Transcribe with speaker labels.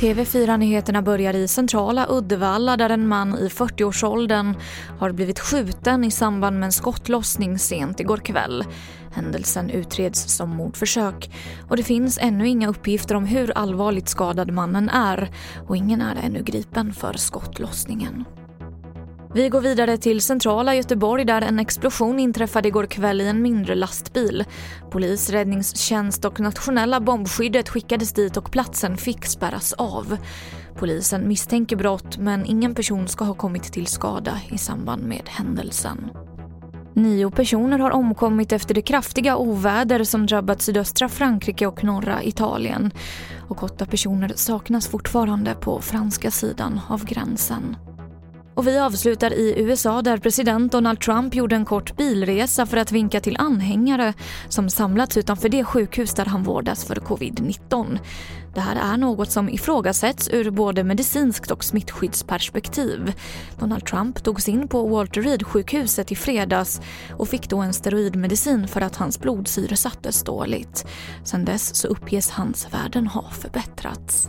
Speaker 1: TV4-nyheterna börjar i centrala Uddevalla där en man i 40-årsåldern har blivit skjuten i samband med en skottlossning sent igår kväll. Händelsen utreds som mordförsök och det finns ännu inga uppgifter om hur allvarligt skadad mannen är och ingen är ännu gripen för skottlossningen. Vi går vidare till centrala Göteborg där en explosion inträffade igår kväll i en mindre lastbil. Polis, räddningstjänst och nationella bombskyddet skickades dit och platsen fick spärras av. Polisen misstänker brott men ingen person ska ha kommit till skada i samband med händelsen. Nio personer har omkommit efter det kraftiga oväder som drabbat sydöstra Frankrike och norra Italien. Och åtta personer saknas fortfarande på franska sidan av gränsen. Och vi avslutar i USA där president Donald Trump gjorde en kort bilresa för att vinka till anhängare som samlats utanför det sjukhus där han vårdas för covid-19. Det här är något som ifrågasätts ur både medicinskt och smittskyddsperspektiv. Donald Trump togs in på Walter Reed-sjukhuset i fredags och fick då en steroidmedicin för att hans blodsyre sattes dåligt. Sedan dess så uppges hans värden ha förbättrats.